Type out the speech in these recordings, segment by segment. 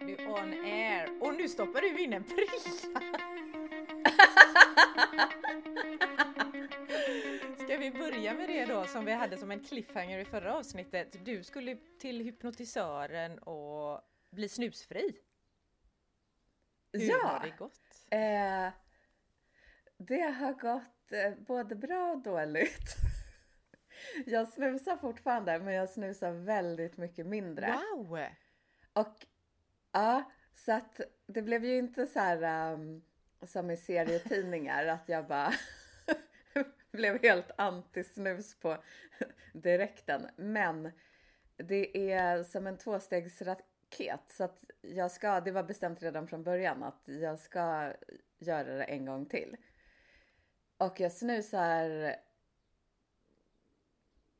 Du on air. Och nu stoppar du in en prilla! Ska vi börja med det då som vi hade som en cliffhanger i förra avsnittet? Du skulle till hypnotisören och bli snusfri. Hur ja, har det gått? Eh, det har gått eh, både bra och dåligt. Jag snusar fortfarande, men jag snusar väldigt mycket mindre. Wow! Och ja, så att det blev ju inte så här um, som i serietidningar att jag bara blev helt anti-snus på direkten. Men det är som en tvåstegsraket så att jag ska, det var bestämt redan från början att jag ska göra det en gång till. Och jag snusar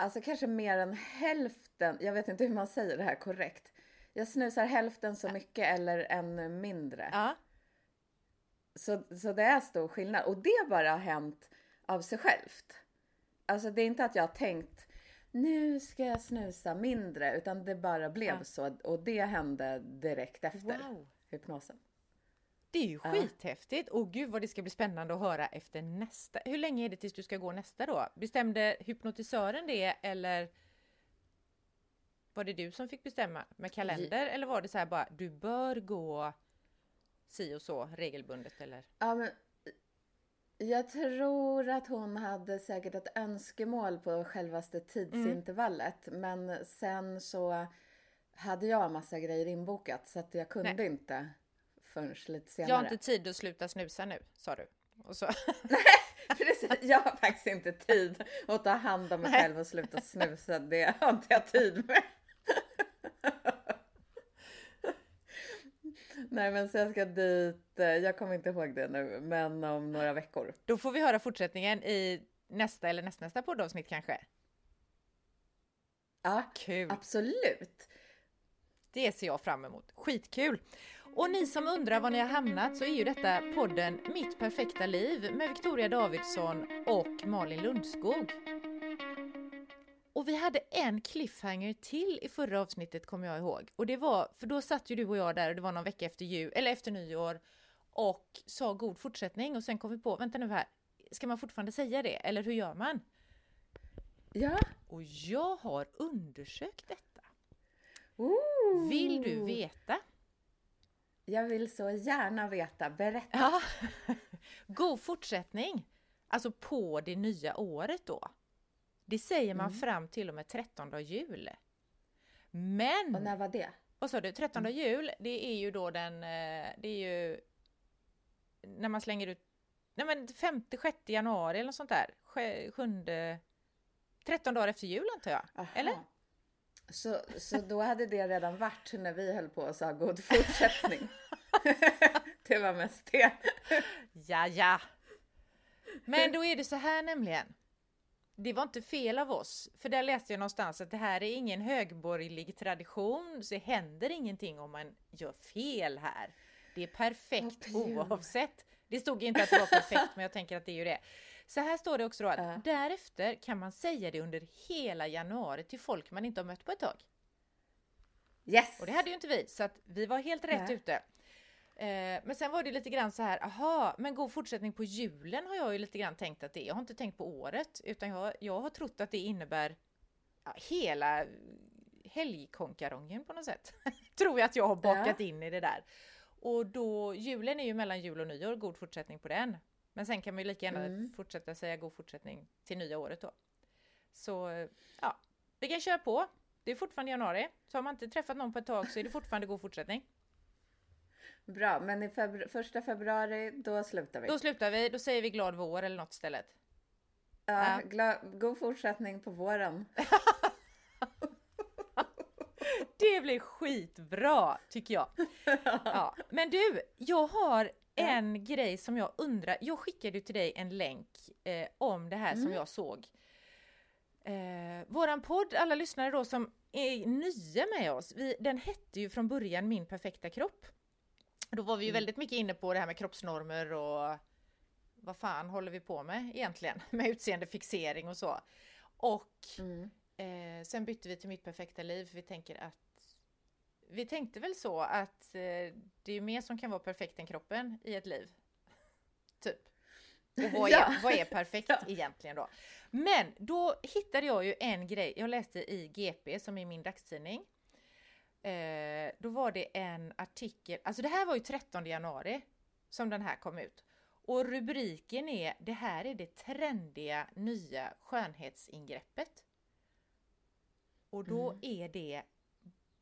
Alltså kanske mer än hälften, jag vet inte hur man säger det här korrekt. Jag snusar hälften så mycket eller än mindre. Ja. Så, så det är stor skillnad och det bara har hänt av sig självt. Alltså det är inte att jag har tänkt nu ska jag snusa mindre utan det bara blev Ja. så och det hände direkt efter Wow! hypnosen. Det är ju skithäftigt! Och gud vad det ska bli spännande att höra efter nästa. Hur länge är det tills du ska gå nästa då? Bestämde hypnotisören det eller var det du som fick bestämma med kalender eller var det så här bara du bör gå si och så regelbundet eller? Ja, men jag tror att hon hade säkert ett önskemål på självaste tidsintervallet. Men sen så hade jag en massa grejer inbokat så att jag kunde Nej. inte förrän lite senare. Jag har inte tid att sluta snusa nu, sa du. Och så, Precis, jag har faktiskt inte tid att ta hand om mig Nej. själv och sluta snusa. Det har inte jag tid med. Nej men så jag ska dit, eh, jag kommer inte ihåg det nu, men om några veckor. då får vi höra fortsättningen i nästa eller nästnästa poddavsnitt kanske. Ja, Kul! absolut. Det ser jag fram emot. Skitkul! Och ni som undrar var ni har hamnat så är ju detta podden Mitt perfekta liv med Victoria Davidsson och Malin Lundskog. Och vi hade en cliffhanger till i förra avsnittet kommer jag ihåg. Och det var, för då satt ju du och jag där och det var någon vecka efter jul, eller efter nyår och sa god fortsättning och sen kom vi på, vänta nu här, ska man fortfarande säga det eller hur gör man? Ja. Och jag har undersökt detta. Ooh. Vill du veta? Jag vill så gärna veta. Berätta. Ja. God fortsättning! Alltså på det nya året då. Det säger man fram till och med 13 jul. Men, Och när var det? vad sa du, 13 jul, det är ju då den, eh, det är ju när man slänger ut, nej men 5-6 januari eller något sånt där, 7, 13 dagar efter jul antar jag, Aha. eller? Så, så då hade det redan varit när vi höll på och sa god fortsättning. det var mest det. Ja, ja. Men då är det så här nämligen. Det var inte fel av oss, för där läste jag någonstans att det här är ingen högborgerlig tradition, så det händer ingenting om man gör fel här. Det är perfekt oavsett. Det stod inte att det var perfekt, men jag tänker att det är ju det. Så här står det också då att Ja. därefter kan man säga det under hela januari till folk man inte har mött på ett tag. Yes! Och det hade ju inte vi, så att vi var helt rätt Nej. ute. Eh, men sen var det lite grann så här, aha, men god fortsättning på julen har jag ju lite grann tänkt att det är. Jag har inte tänkt på året, utan jag, jag har trott att det innebär ja, hela helgkonkarongen på något sätt. Tror jag att jag har bakat in i det där. Och då, julen är ju mellan jul och nyår, god fortsättning på den. Men sen kan man ju lika gärna Mm. fortsätta säga god fortsättning till nya året då. Så ja, vi kan köra på. Det är fortfarande januari, så har man inte träffat någon på ett tag så är det fortfarande god fortsättning. Bra, men i febru- första februari, då slutar vi. Då slutar vi, då säger vi glad vår eller något istället. ja, gla- god fortsättning på våren. Det blir skitbra tycker jag. Ja. Men du, jag har en grej som jag undrar. Jag skickade ju till dig en länk eh, om det här som jag såg. Eh, våran podd, alla lyssnare då som är nya med oss, vi, den hette ju från början Min perfekta kropp. Då var vi ju väldigt mycket inne på det här med kroppsnormer och vad fan håller vi på med egentligen? Med utseendefixering och så. Och Mm. Eh, sen bytte vi till Mitt perfekta liv för vi tänker att vi tänkte väl så att eh, det är mer som kan vara perfekt än kroppen i ett liv. Typ. Och vad är, Ja. vad är perfekt Ja. egentligen då? Men då hittade jag ju en grej, jag läste i GP som är min dagstidning. Eh, då var det en artikel, alltså det här var ju 13 januari som den här kom ut. Och rubriken är Det här är det trendiga nya skönhetsingreppet. Och då Mm. är det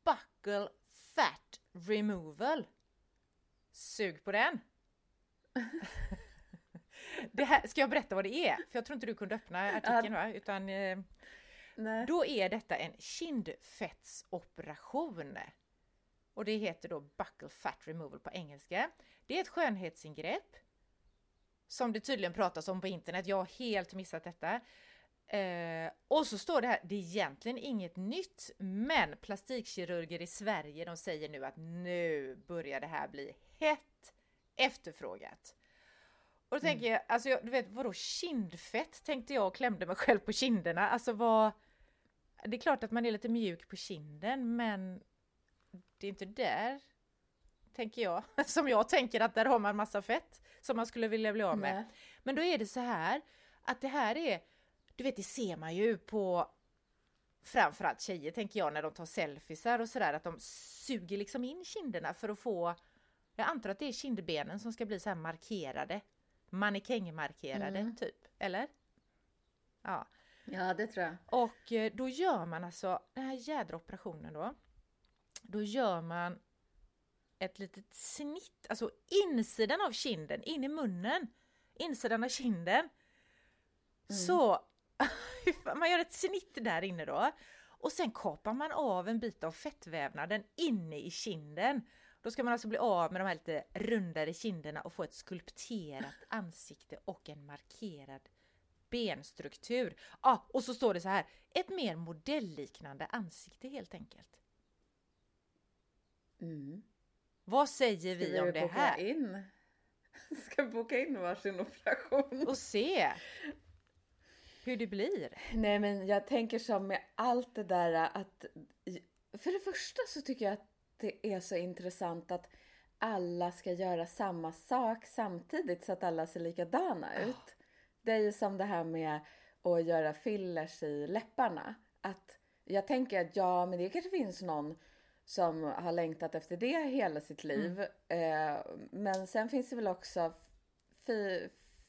Buckle Fat Removal. Sug på den! det här, ska jag berätta vad det är? För jag tror inte du kunde öppna artikeln va? Utan eh, då är detta en kindfettsoperation. Och det heter då Buckle Fat Removal på engelska. Det är ett skönhetsingrepp som det tydligen pratas om på internet. Jag har helt missat detta. Eh, och så står det här, det är egentligen inget nytt, men plastikkirurger i Sverige de säger nu att nu börjar det här bli hett efterfrågat. Och då tänker jag, alltså jag, du vet vadå kindfett tänkte jag och klämde mig själv på kinderna. Alltså vad... Det är klart att man är lite mjuk på kinden men det är inte där, tänker jag, som jag tänker att där har man massa fett som man skulle vilja bli av med. Nej. Men då är det så här att det här är, du vet det ser man ju på framförallt tjejer tänker jag när de tar selfiesar och sådär att de suger liksom in kinderna för att få, jag antar att det är kindbenen som ska bli så här markerade, mannekängmarkerade Mm. typ, eller? Ja. Ja, det tror jag. Och eh, då gör man alltså den här jädra operationen då. Då gör man ett litet snitt, alltså insidan av kinden, in i munnen, insidan av kinden. Så man gör ett snitt där inne då. Och sen kapar man av en bit av fettvävnaden inne i kinden. Då ska man alltså bli av med de här lite rundare kinderna och få ett skulpterat ansikte och en markerad benstruktur. Ja, och så står det så här, ett mer modellliknande ansikte helt enkelt. Mm. Vad säger Ska vi om det här? In? Ska boka in varsin operation? Och se hur det blir. Nej, men jag tänker som med allt det där att... För det första så tycker jag att det är så intressant att alla ska göra samma sak samtidigt så att alla ser likadana ut. Det är ju som det här med att göra fillers i läpparna. Att jag tänker att ja, men det kanske finns någon som har längtat efter det hela sitt liv. Eh, men sen finns det väl också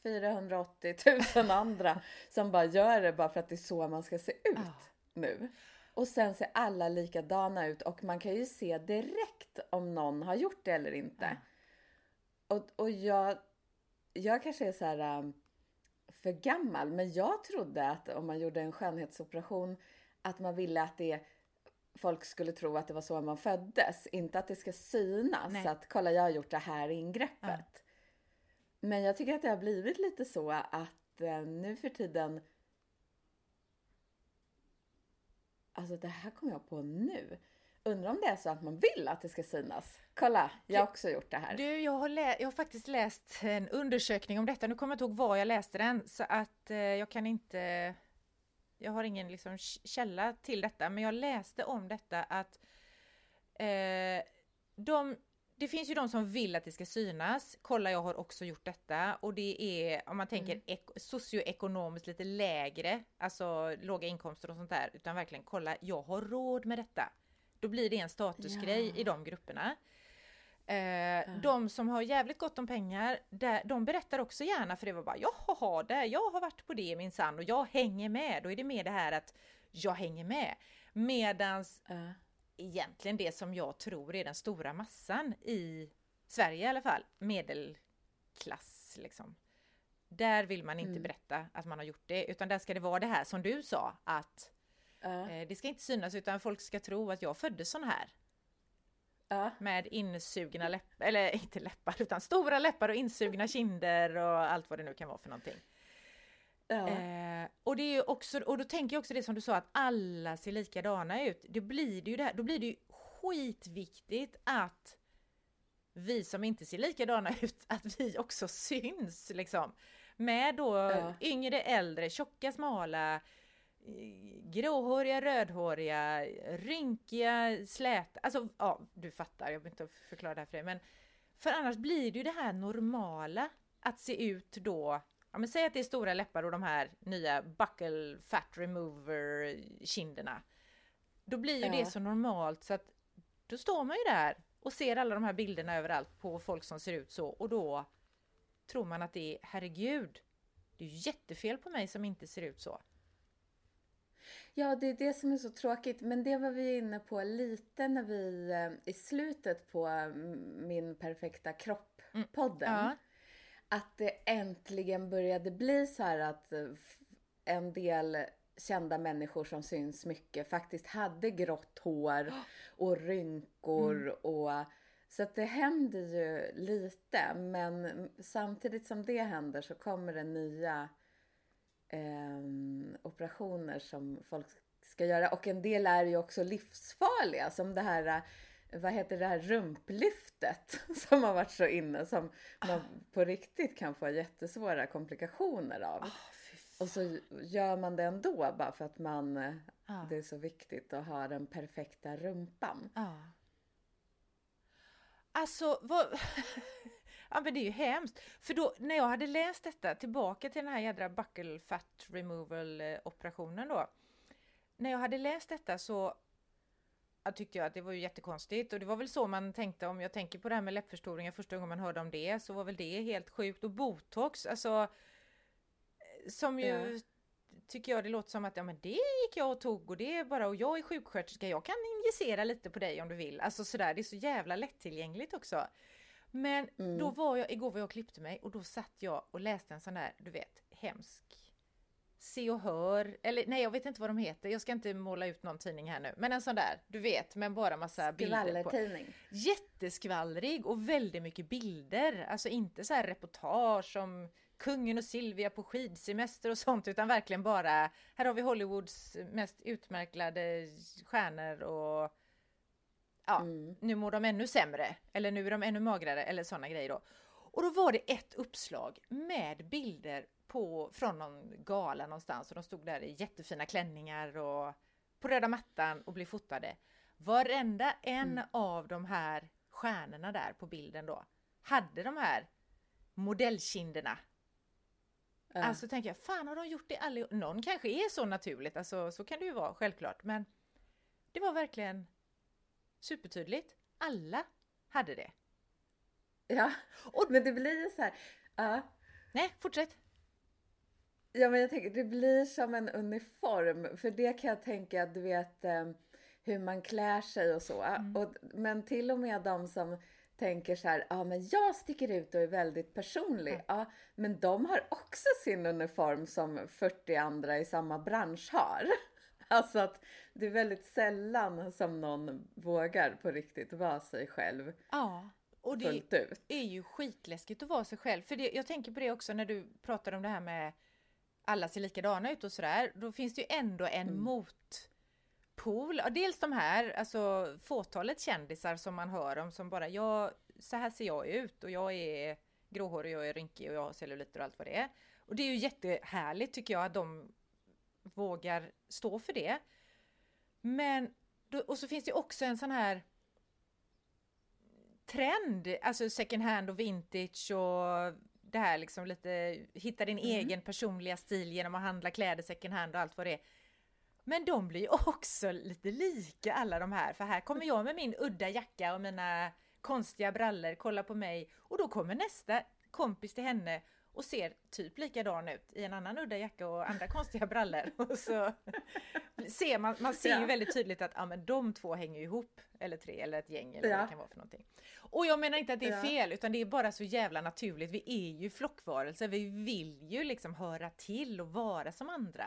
480 000 andra som bara gör det bara för att det är så man ska se ut Ja. nu. Och sen ser alla likadana ut och man kan ju se direkt om någon har gjort det eller inte. Och, och jag, jag kanske är så här um, för gammal, men jag trodde att om man gjorde en skönhetsoperation att man ville att det folk skulle tro att det var så man föddes, inte att det ska synas. Nej. Så att kolla, jag har gjort det här ingreppet. Men jag tycker att det har blivit lite så att eh, nu för tiden Alltså det här kom jag på nu. Undrar om det är så att man vill att det ska synas. Kolla, jag har också gjort det här. Du, jag har, jag har faktiskt läst en undersökning om detta. Nu kommer jag inte ihåg var jag läste den så att eh, jag kan inte... Jag har ingen liksom, källa till detta men jag läste om detta att eh, de, det finns ju de som vill att det ska synas. Kolla, jag har också gjort detta och det är om man tänker ek- socioekonomiskt lite lägre, alltså låga inkomster och sånt där, utan verkligen kolla, jag har råd med detta. Då blir det en statusgrej Ja. i de grupperna. Eh, De som har jävligt gott om pengar, där, de berättar också gärna för det var bara jag har det, jag har varit på det minsann och jag hänger med. Då är det mer det här att jag hänger med. Medans Ja. Egentligen det som jag tror är den stora massan i Sverige i alla fall, medelklass liksom. Där vill man inte Mm. berätta att man har gjort det utan där ska det vara det här som du sa att Ja. eh, det ska inte synas utan folk ska tro att jag föddes sån här Ja. med insugna läppar, eller inte läppar utan stora läppar och insugna kinder och allt vad det nu kan vara för någonting. Ja. Eh, och det är ju också, och då tänker jag också det som du sa att alla ser likadana ut. Det blir det ju det här, då blir det ju skitviktigt att vi som inte ser likadana ut, att vi också syns liksom. Med då Ja. yngre, äldre, tjocka, smala, gråhåriga, rödhåriga, rynkiga, släta. Alltså ja, du fattar, jag behöver inte förklara det här för dig. Men för annars blir det ju det här normala att se ut då Ja men säg att det är stora läppar och de här nya buckle fat remover kinderna. Då blir ju ja. det så normalt så att då står man ju där och ser alla de här bilderna överallt på folk som ser ut så och då tror man att det är herregud, det är ju jättefel på mig som inte ser ut så. Ja, det är det som är så tråkigt. Men det var vi inne på lite när vi eh, i slutet på mm, min perfekta kropp-podden. Mm. Ja. Att det äntligen började bli så här att eh, en del kända människor som syns mycket faktiskt hade grått hår och rynkor mm. och så att det händer ju lite men samtidigt som det händer så kommer det nya eh, operationer som folk ska göra och en del är ju också livsfarliga som det här vad heter det här rumplyftet som har varit så inne som man på riktigt kan få jättesvåra komplikationer av. Oh, och så gör man det ändå bara för att man, ah. det är så viktigt att ha den perfekta rumpan. Ah. Alltså, vad... ja men det är ju hemskt. För då, när jag hade läst detta, tillbaka till den här jädra buckle fat removal eh, operationen då. När jag hade läst detta så tyckte jag att det var ju jättekonstigt och det var väl så man tänkte om jag tänker på det här med läppförstoringar första gången man hörde om det så var väl det helt sjukt och botox alltså som ju ja. tycker jag det låter som att ja men det gick jag och tog och det är bara och jag är sjuksköterska jag kan injicera lite på dig om du vill alltså sådär det är så jävla lättillgängligt också. Men mm. då var jag igår var jag och klippte mig och då satt jag och läste en sån där du vet hemsk Se och Hör, eller nej jag vet inte vad de heter, jag ska inte måla ut någon tidning här nu, men en sån där, du vet, med bara massa bilder på. Jätteskvallrig och väldigt mycket bilder, alltså inte så här reportage om kungen och Silvia på skidsemester och sånt, utan verkligen bara, här har vi Hollywoods mest utmärklade stjärnor och ja, mm. nu mår de ännu sämre, eller nu är de ännu magrare, eller sådana grejer då. Och då var det ett uppslag med bilder på, från någon gala någonstans och de stod där i jättefina klänningar och på röda mattan och blev fotade. Varenda en mm. av de här stjärnorna där på bilden då hade de här modellkinderna. Äh. Alltså tänker jag, fan har de gjort det allihop? Någon kanske är så naturligt, alltså så kan det ju vara självklart, men det var verkligen supertydligt. Alla hade det. Ja, och, men det blir så här. Uh. Nej, fortsätt. Ja, men jag tänker det blir som en uniform. För det kan jag tänka, du vet eh, hur man klär sig och så. Mm. Och, men till och med de som tänker så här, ja men jag sticker ut och är väldigt personlig. Mm. Ja, men de har också sin uniform som 40 andra i samma bransch har. Alltså att det är väldigt sällan som någon vågar på riktigt vara sig själv. Ja. Och det är ju skitläskigt att vara sig själv. För det, jag tänker på det också när du pratar om det här med alla ser likadana ut och sådär, då finns det ju ändå en mm. motpol. Dels de här, alltså fåtalet kändisar som man hör om som bara, ja, så här ser jag ut och jag är gråhårig, jag är rynkig och jag har celluliter och allt vad det är. Och det är ju jättehärligt tycker jag att de vågar stå för det. Men, och så finns det också en sån här trend, alltså second hand och vintage och det här liksom lite, hitta din mm. egen personliga stil genom att handla kläder second hand och allt vad det är. Men de blir också lite lika alla de här, för här kommer jag med min udda jacka och mina konstiga brallor, kolla på mig och då kommer nästa kompis till henne och ser typ likadan ut i en annan udda jacka och andra konstiga brallor. Och så ser man, man ser ju väldigt tydligt att ja, men de två hänger ihop, eller tre, eller ett gäng eller vad det kan vara för någonting. Och jag menar inte att det är fel, utan det är bara så jävla naturligt. Vi är ju flockvarelser, vi vill ju liksom höra till och vara som andra.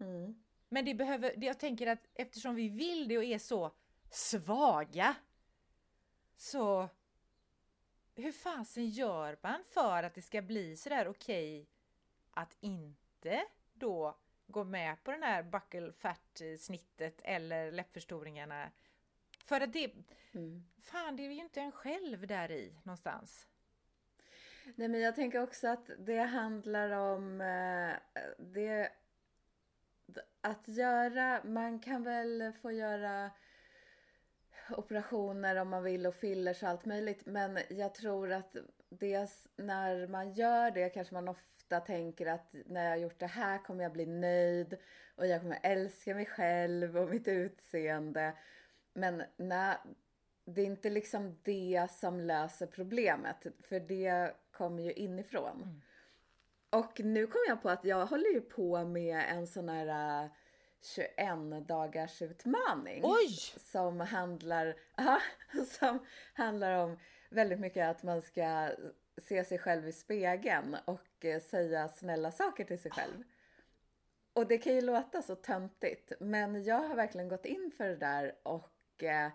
Mm. Men det behöver, jag tänker att eftersom vi vill det och är så svaga så hur fasen gör man för att det ska bli sådär okej okay att inte då gå med på den här buckle fat snittet eller läppförstoringarna? För att det, mm. fan det är ju inte en själv där i någonstans. Nej men jag tänker också att det handlar om, eh, det att göra, man kan väl få göra operationer om man vill och fillers och allt möjligt. Men jag tror att dels när man gör det kanske man ofta tänker att när jag har gjort det här kommer jag bli nöjd och jag kommer älska mig själv och mitt utseende. Men nej, det är inte liksom det som löser problemet, för det kommer ju inifrån. Mm. Och nu kom jag på att jag håller ju på med en sån här 21 dagars utmaning. Oj! Som handlar, aha, som handlar om väldigt mycket att man ska se sig själv i spegeln och eh, säga snälla saker till sig själv. Och det kan ju låta så töntigt, men jag har verkligen gått in för det där och eh,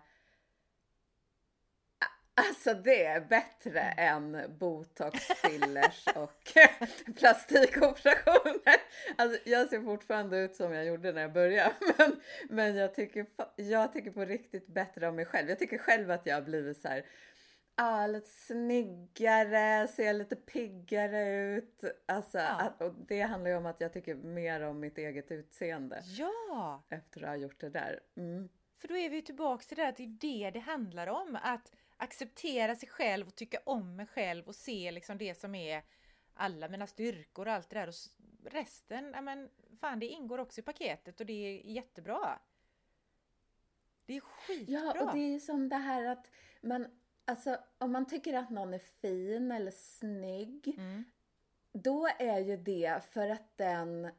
Alltså det är bättre än botox, fillers och plastikoperationer. Alltså jag ser fortfarande ut som jag gjorde när jag började. Men, men jag, tycker, jag tycker på riktigt bättre om mig själv. Jag tycker själv att jag har blivit så här, ah, lite snyggare, ser lite piggare ut. Alltså, ja. och det handlar ju om att jag tycker mer om mitt eget utseende. Ja! Efter att ha gjort det där. Mm. För då är vi tillbaka till det att det är det det handlar om. Att acceptera sig själv och tycka om mig själv och se liksom det som är alla mina styrkor och allt det där. Och resten, ja men fan det ingår också i paketet och det är jättebra. Det är skitbra! Ja, och det är som det här att man, alltså om man tycker att någon är fin eller snygg, mm. då är ju det för att den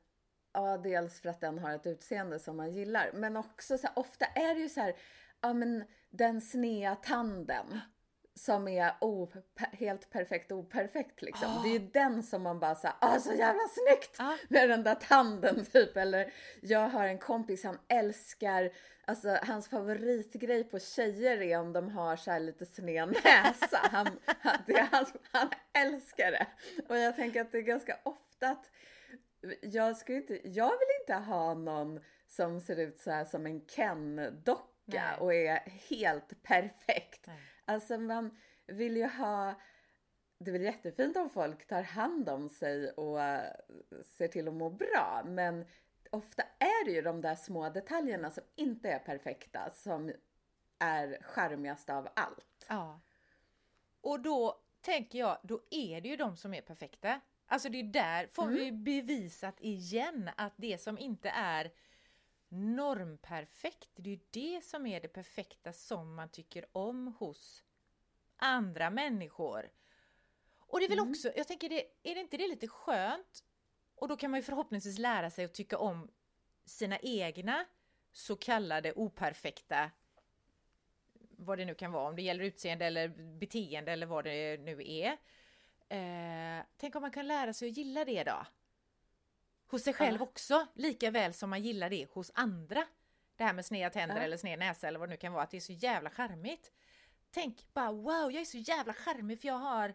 Ja, dels för att den har ett utseende som man gillar, men också så här, ofta är det ju så här, ja men den snea tanden som är helt perfekt operfekt liksom. Oh. Det är ju den som man bara såhär, ah så jävla snyggt! Ah. Med den där tanden typ. Eller jag har en kompis, han älskar, alltså hans favoritgrej på tjejer är om de har så lite sned näsa. Han, han, det, han, han älskar det. Och jag tänker att det är ganska ofta att jag, skulle inte, jag vill inte ha någon som ser ut så här som en Ken-docka Nej. och är helt perfekt. Nej. Alltså man vill ju ha det är väl jättefint om folk tar hand om sig och ser till att må bra, men ofta är det ju de där små detaljerna som inte är perfekta som är charmigast av allt. Ja. Och då tänker jag, då är det ju de som är perfekta. Alltså det är där får mm. vi bevisat igen att det som inte är normperfekt. Det är ju det som är det perfekta som man tycker om hos andra människor. Och det är väl mm. också, jag tänker, det, är det inte det lite skönt? Och då kan man ju förhoppningsvis lära sig att tycka om sina egna så kallade operfekta vad det nu kan vara, om det gäller utseende eller beteende eller vad det nu är. Eh, tänk om man kan lära sig att gilla det då? Hos sig själv ja. också, lika väl som man gillar det hos andra. Det här med sneda tänder ja. eller sned näsa eller vad det nu kan vara, att det är så jävla charmigt. Tänk bara wow, jag är så jävla charmig för jag har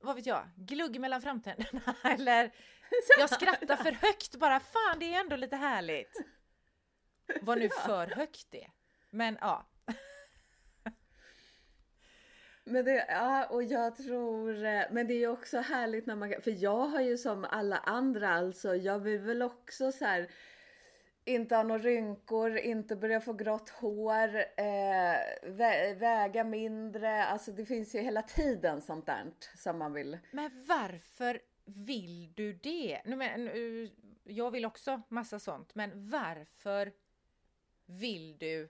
vad vet jag, glugg mellan framtänderna eller jag skrattar för högt bara, fan det är ändå lite härligt. Vad nu för högt är. Men ja, men det, ja, och jag tror, eh, men det är ju också härligt när man för jag har ju som alla andra alltså, jag vill väl också så här, inte ha några rynkor, inte börja få grått hår, eh, vä väga mindre, alltså det finns ju hela tiden sånt där som man vill. Men varför vill du det? Nu, men, nu, jag vill också massa sånt, men varför vill du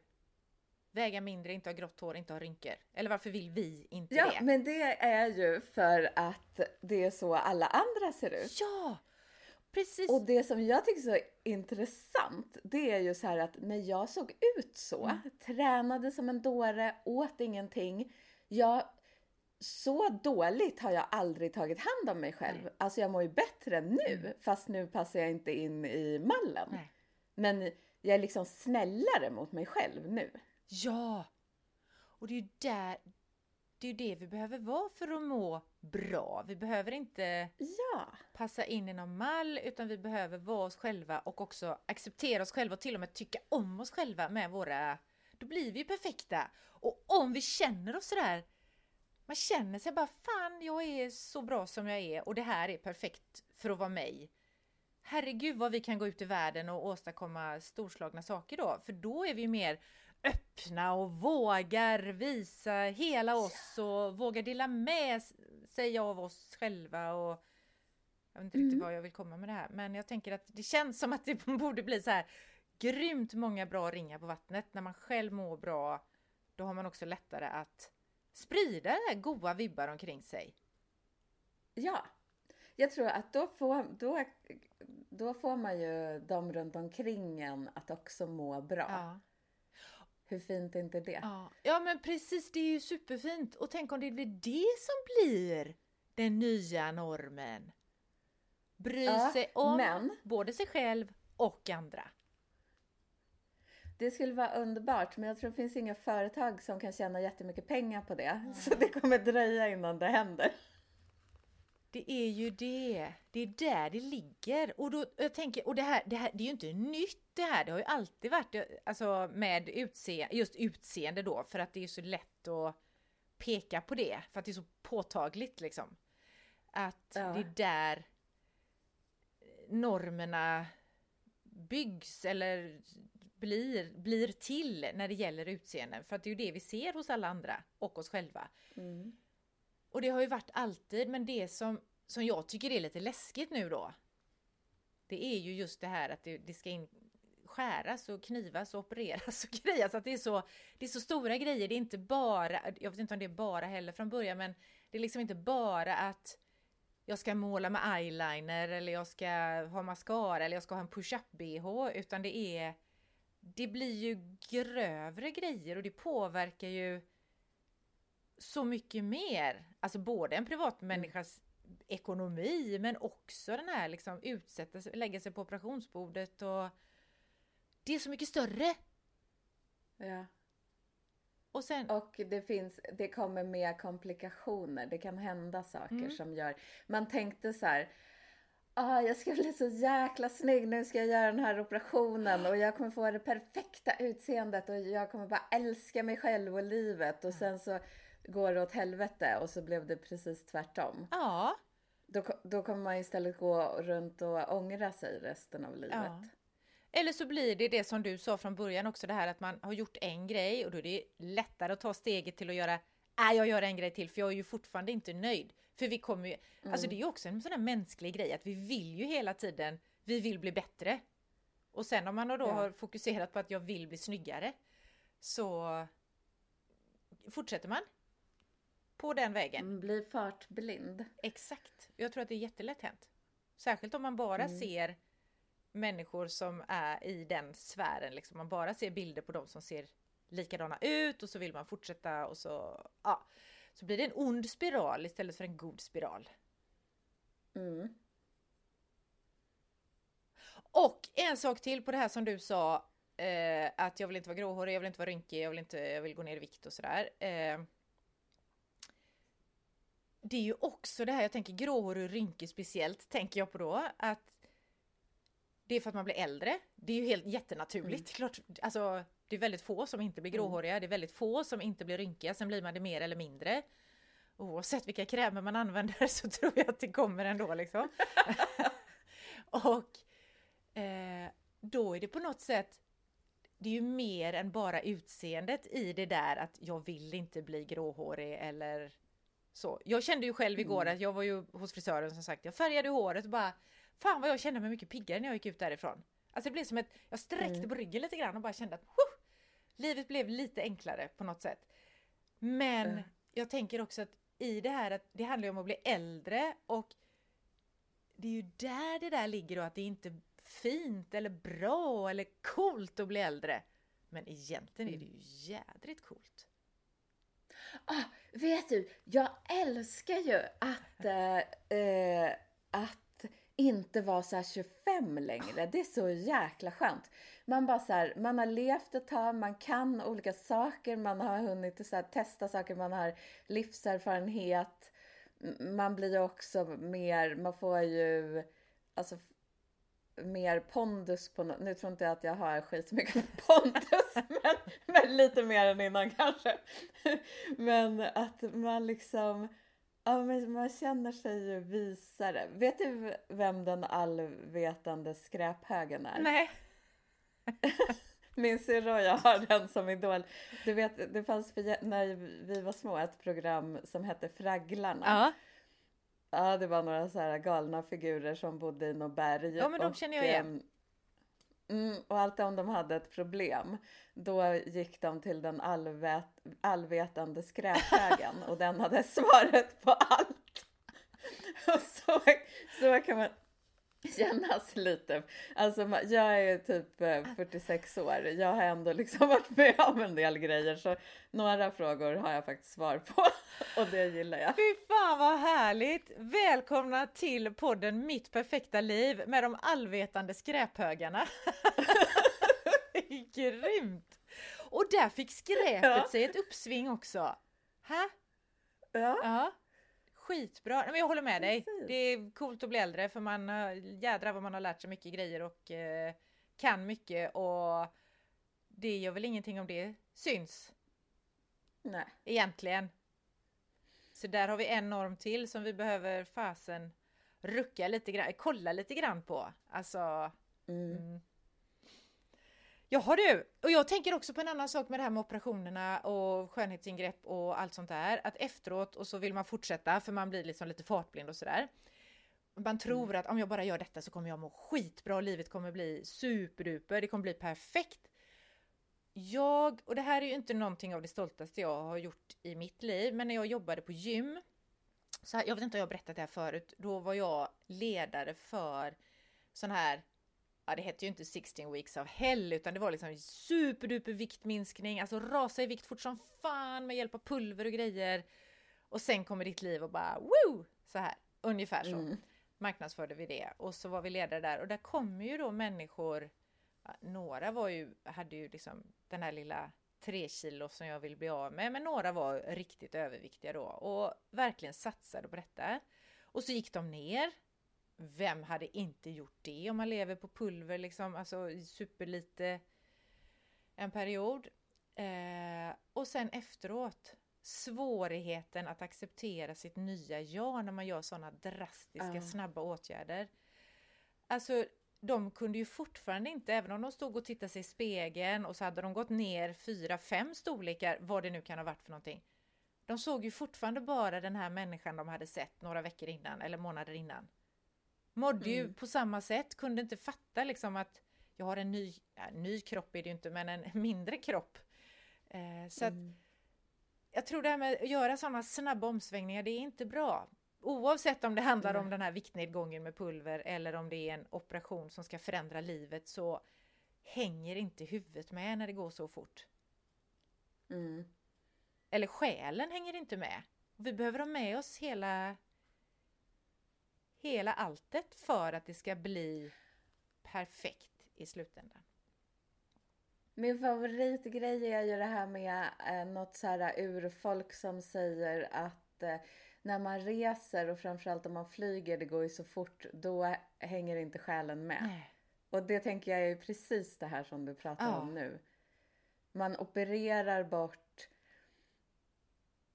väga mindre, inte ha grått hår, inte ha rynkor? Eller varför vill vi inte ja, det? Ja, men det är ju för att det är så alla andra ser ut. Ja! Precis. Och det som jag tycker är så intressant, det är ju så här att när jag såg ut så, mm. tränade som en dåre, åt ingenting. Jag, så dåligt har jag aldrig tagit hand om mig själv. Nej. Alltså jag mår ju bättre nu, mm. fast nu passar jag inte in i mallen. Nej. Men jag är liksom snällare mot mig själv nu. Ja! Och det är ju där, det är det vi behöver vara för att må bra. Vi behöver inte ja. passa in i någon mall utan vi behöver vara oss själva och också acceptera oss själva och till och med tycka om oss själva med våra... Då blir vi ju perfekta. Och om vi känner oss sådär man känner sig bara fan jag är så bra som jag är och det här är perfekt för att vara mig. herregud vad vi kan gå ut i världen och åstadkomma storslagna saker då, för då är vi mer öppna och vågar visa hela oss och vågar dela med sig av oss själva och jag vet inte riktigt mm. vad jag vill komma med det här, men jag tänker att det känns som att det borde bli så här grymt många bra ringar på vattnet. När man själv mår bra, då har man också lättare att sprida goa vibbar omkring sig. Ja, jag tror att då får, då, då får man ju de runt omkring en att också må bra. Ja. Hur fint är inte det? Ja. ja, men precis, det är ju superfint. Och tänk om det blir det som blir den nya normen. Bry ja, sig om men... både sig själv och andra. Det skulle vara underbart, men jag tror det finns inga företag som kan tjäna jättemycket pengar på det. Mm. Så det kommer dröja innan det händer. Det är ju det. Det är där det ligger. Och då, jag tänker, och det här, det här, det är ju inte nytt det här. Det har ju alltid varit alltså, med utse, just utseende då, för att det är så lätt att peka på det, för att det är så påtagligt liksom. Att ja. det är där normerna byggs eller blir, blir till när det gäller utseende. För att det är ju det vi ser hos alla andra och oss själva. Mm. Och det har ju varit alltid, men det som, som jag tycker är lite läskigt nu då, det är ju just det här att det, det ska in, skäras och knivas och opereras och grejas. Att det, är så, det är så stora grejer. Det är inte bara, jag vet inte om det är bara heller från början, men det är liksom inte bara att jag ska måla med eyeliner eller jag ska ha mascara eller jag ska ha en push-up bh utan det är det blir ju grövre grejer och det påverkar ju så mycket mer. Alltså både en privatmänniskas mm. ekonomi men också den här liksom utsätta sig, lägga sig på operationsbordet och det är så mycket större. Ja. Och, sen... och det finns, det kommer mer komplikationer. Det kan hända saker mm. som gör, man tänkte så här, ah, jag ska bli så jäkla snygg, nu ska jag göra den här operationen och jag kommer få det perfekta utseendet och jag kommer bara älska mig själv och livet och sen så går det åt helvete och så blev det precis tvärtom. Ja. Då, då kommer man istället gå runt och ångra sig resten av livet. Ja. Eller så blir det det som du sa från början också, det här att man har gjort en grej och då är det lättare att ta steget till att göra, nej jag gör en grej till för jag är ju fortfarande inte nöjd. För vi kommer ju, mm. alltså det är ju också en sån här mänsklig grej att vi vill ju hela tiden, vi vill bli bättre. Och sen om man då ja. har fokuserat på att jag vill bli snyggare så fortsätter man på den vägen. Mm, blir fartblind. Exakt. Jag tror att det är jättelätt hänt. Särskilt om man bara mm. ser människor som är i den sfären. Liksom. Man bara ser bilder på dem som ser likadana ut och så vill man fortsätta och så, ja. Så blir det en ond spiral istället för en god spiral. Mm. Och en sak till på det här som du sa, eh, att jag vill inte vara gråhårig, jag vill inte vara rynkig, jag vill, inte, jag vill gå ner i vikt och sådär. Eh, det är ju också det här, jag tänker gråhårig och rynkig speciellt, tänker jag på då, att det är för att man blir äldre. Det är ju helt jättenaturligt. Mm. Klart, alltså, det är väldigt få som inte blir mm. gråhåriga, mm. det är väldigt få som inte blir rynkiga, sen blir man det mer eller mindre. Oavsett vilka krämer man använder så tror jag att det kommer ändå liksom. och eh, då är det på något sätt, det är ju mer än bara utseendet i det där att jag vill inte bli gråhårig eller så. Jag kände ju själv igår mm. att jag var ju hos frisören som sagt, jag färgade håret och bara Fan vad jag kände mig mycket piggare när jag gick ut därifrån. Alltså det blev som ett, jag sträckte mm. på ryggen lite grann och bara kände att huh, livet blev lite enklare på något sätt. Men mm. jag tänker också att i det här att det handlar ju om att bli äldre och det är ju där det där ligger då att det är inte fint eller bra eller coolt att bli äldre. Men egentligen är det ju mm. jädrigt coolt. Ah, vet du, jag älskar ju att, äh, äh, att inte vara så 25 längre. Det är så jäkla skönt. Man bara så här, man har levt ett tag, man kan olika saker, man har hunnit så här, testa saker, man har livserfarenhet. Man blir också mer, man får ju alltså mer pondus på Nu tror inte jag att jag har skitmycket pondus, men, men lite mer än innan kanske. Men att man liksom Ja, men man känner sig ju visare. Vet du vem den allvetande skräphögen är? Nej. Min syrra och jag har den som idol. Du vet, det fanns när vi var små ett program som hette Fragglarna. Ja. Ja, det var några så här galna figurer som bodde i något berg. Ja, men de känner jag igen. ehm, Mm, och alltid om de hade ett problem, då gick de till den allvet, allvetande skräphögen och den hade svaret på allt. Och så, så kan man kännas lite. Alltså jag är typ eh, 46 år. Jag har ändå liksom varit med om en del grejer så några frågor har jag faktiskt svar på och det gillar jag. Fy fan vad härligt! Välkomna till podden Mitt perfekta liv med de allvetande skräphögarna. Grymt! Och där fick skräpet Ja. sig ett uppsving också. Hä? Ja. Ja. Skitbra! Nej, men jag håller med dig. Precis. Det är coolt att bli äldre för man har- jädrar vad man har lärt sig mycket grejer och eh, kan mycket och det gör väl ingenting om det syns Nej. egentligen. Så där har vi en norm till som vi behöver fasen rucka lite grann, kolla lite grann på. Alltså... Mm. Mm. Jaha du! Och jag tänker också på en annan sak med det här med operationerna och skönhetsingrepp och allt sånt där. Att efteråt och så vill man fortsätta för man blir liksom lite fartblind och sådär. Man tror att om jag bara gör detta så kommer jag må skitbra, livet kommer bli superduper, det kommer bli perfekt. Jag, och det här är ju inte någonting av det stoltaste jag har gjort i mitt liv, men när jag jobbade på gym, så här, jag vet inte om jag har berättat det här förut, då var jag ledare för sån här, ja det hette ju inte 16 weeks of hell, utan det var liksom superduper viktminskning, alltså rasa i vikt fort som fan med hjälp av pulver och grejer. Och sen kommer ditt liv och bara woo! Så här, ungefär så Mm. marknadsförde vi det och så var vi ledare där och där kommer ju då människor ja, några var ju, hade ju liksom den här lilla tre kilo som jag vill bli av med, men några var riktigt överviktiga då och verkligen satsade på detta. Och så gick de ner. Vem hade inte gjort det om man lever på pulver liksom, alltså superlite en period. Eh, och sen efteråt svårigheten att acceptera sitt nya jag när man gör sådana drastiska Ja. snabba åtgärder. Alltså de kunde ju fortfarande inte, även om de stod och tittade sig i spegeln och så hade de gått ner fyra, fem storlekar, vad det nu kan ha varit för någonting. De såg ju fortfarande bara den här människan de hade sett några veckor innan eller månader innan. Mådde ju Mm. på samma sätt, kunde inte fatta liksom att jag har en ny, ja, ny kropp är det ju inte, men en mindre kropp. Eh, så att Mm. jag tror det här med att göra sådana snabba omsvängningar, det är inte bra. Oavsett om det handlar om Nej. den här viktnedgången med pulver eller om det är en operation som ska förändra livet så hänger inte huvudet med när det går så fort. Mm. Eller själen hänger inte med. Vi behöver ha med oss hela hela alltet för att det ska bli perfekt i slutändan. Min favoritgrej är ju det här med eh, något så här urfolk som säger att eh, när man reser och framförallt om man flyger, det går ju så fort, då hänger inte själen med. Nej. Och det tänker jag är precis det här som du pratar Ja. om nu. Man opererar bort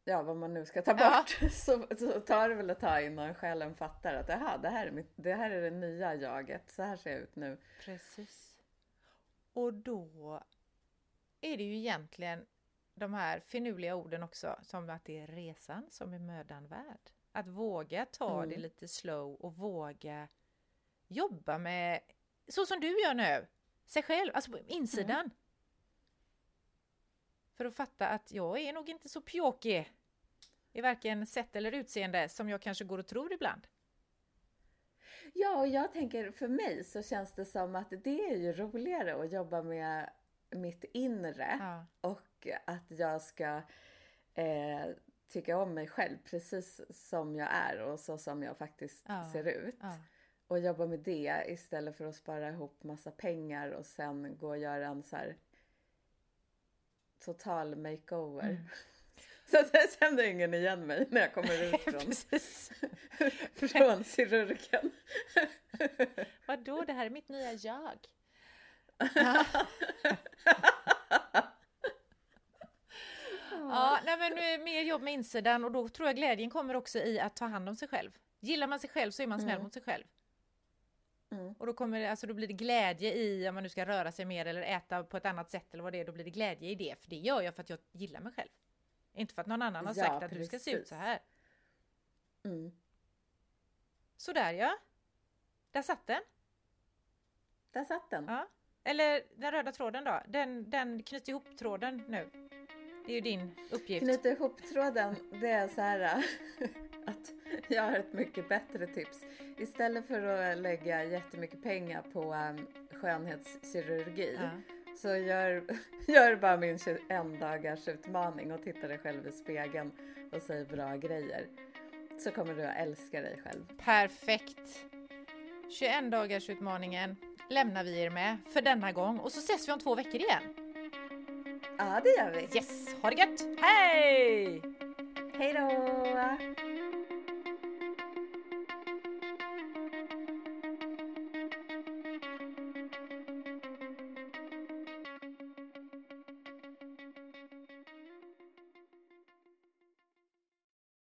Ja, vad man nu ska ta Ja. bort. Så, så tar det väl ett tag innan själen fattar att aha, det, här är mitt, det här är det nya jaget. Så här ser jag ut nu. Precis. Och då är det ju egentligen de här finurliga orden också, som att det är resan som är mödan värd. Att våga ta Mm. det lite slow och våga jobba med, så som du gör nu, sig själv, alltså på insidan. För att fatta att jag är nog inte så pjåkig i varken sätt eller utseende som jag kanske går och tror ibland. Ja, och jag tänker för mig så känns det som att det är ju roligare att jobba med mitt inre Ja. och att jag ska eh, tycka om mig själv precis som jag är och så som jag faktiskt Ja, ser ut. Ja. Och jobba med det istället för att spara ihop massa pengar och sen gå och göra en så här total makeover. Mm. Så jag kände ingen igen mig när jag kommer ut från, från kirurgen. Vadå, det här är mitt nya jag. Ja. Ja, nej, men nu är det mer jobb med insidan och då tror jag glädjen kommer också i att ta hand om sig själv. Gillar man sig själv så är man snäll Mm. mot sig själv. Mm. Och då, kommer det, alltså, då blir det glädje i om man nu ska röra sig mer eller äta på ett annat sätt eller vad det är, då blir det glädje i det. För det gör jag för att jag gillar mig själv. Inte för att någon annan har Ja, sagt att du ska se ut precis. så här. Mm. Sådär ja. Där satt den. Där satt den. Ja. Eller den röda tråden då. Den, den knyter ihop tråden nu. Det är ju din uppgift. Knyta ihop tråden, det är så här att jag har ett mycket bättre tips. Istället för att lägga jättemycket pengar på um, skönhetskirurgi Ja. så gör, gör bara min 21 dagars utmaning och titta dig själv i spegeln och säg bra grejer. Så kommer du att älska dig själv. Perfekt! 21 dagars utmaningen lämnar vi er med för denna gång och så ses vi om två veckor igen. Ja, det gör vi. Yes, ha det gött! Hej! Hej då!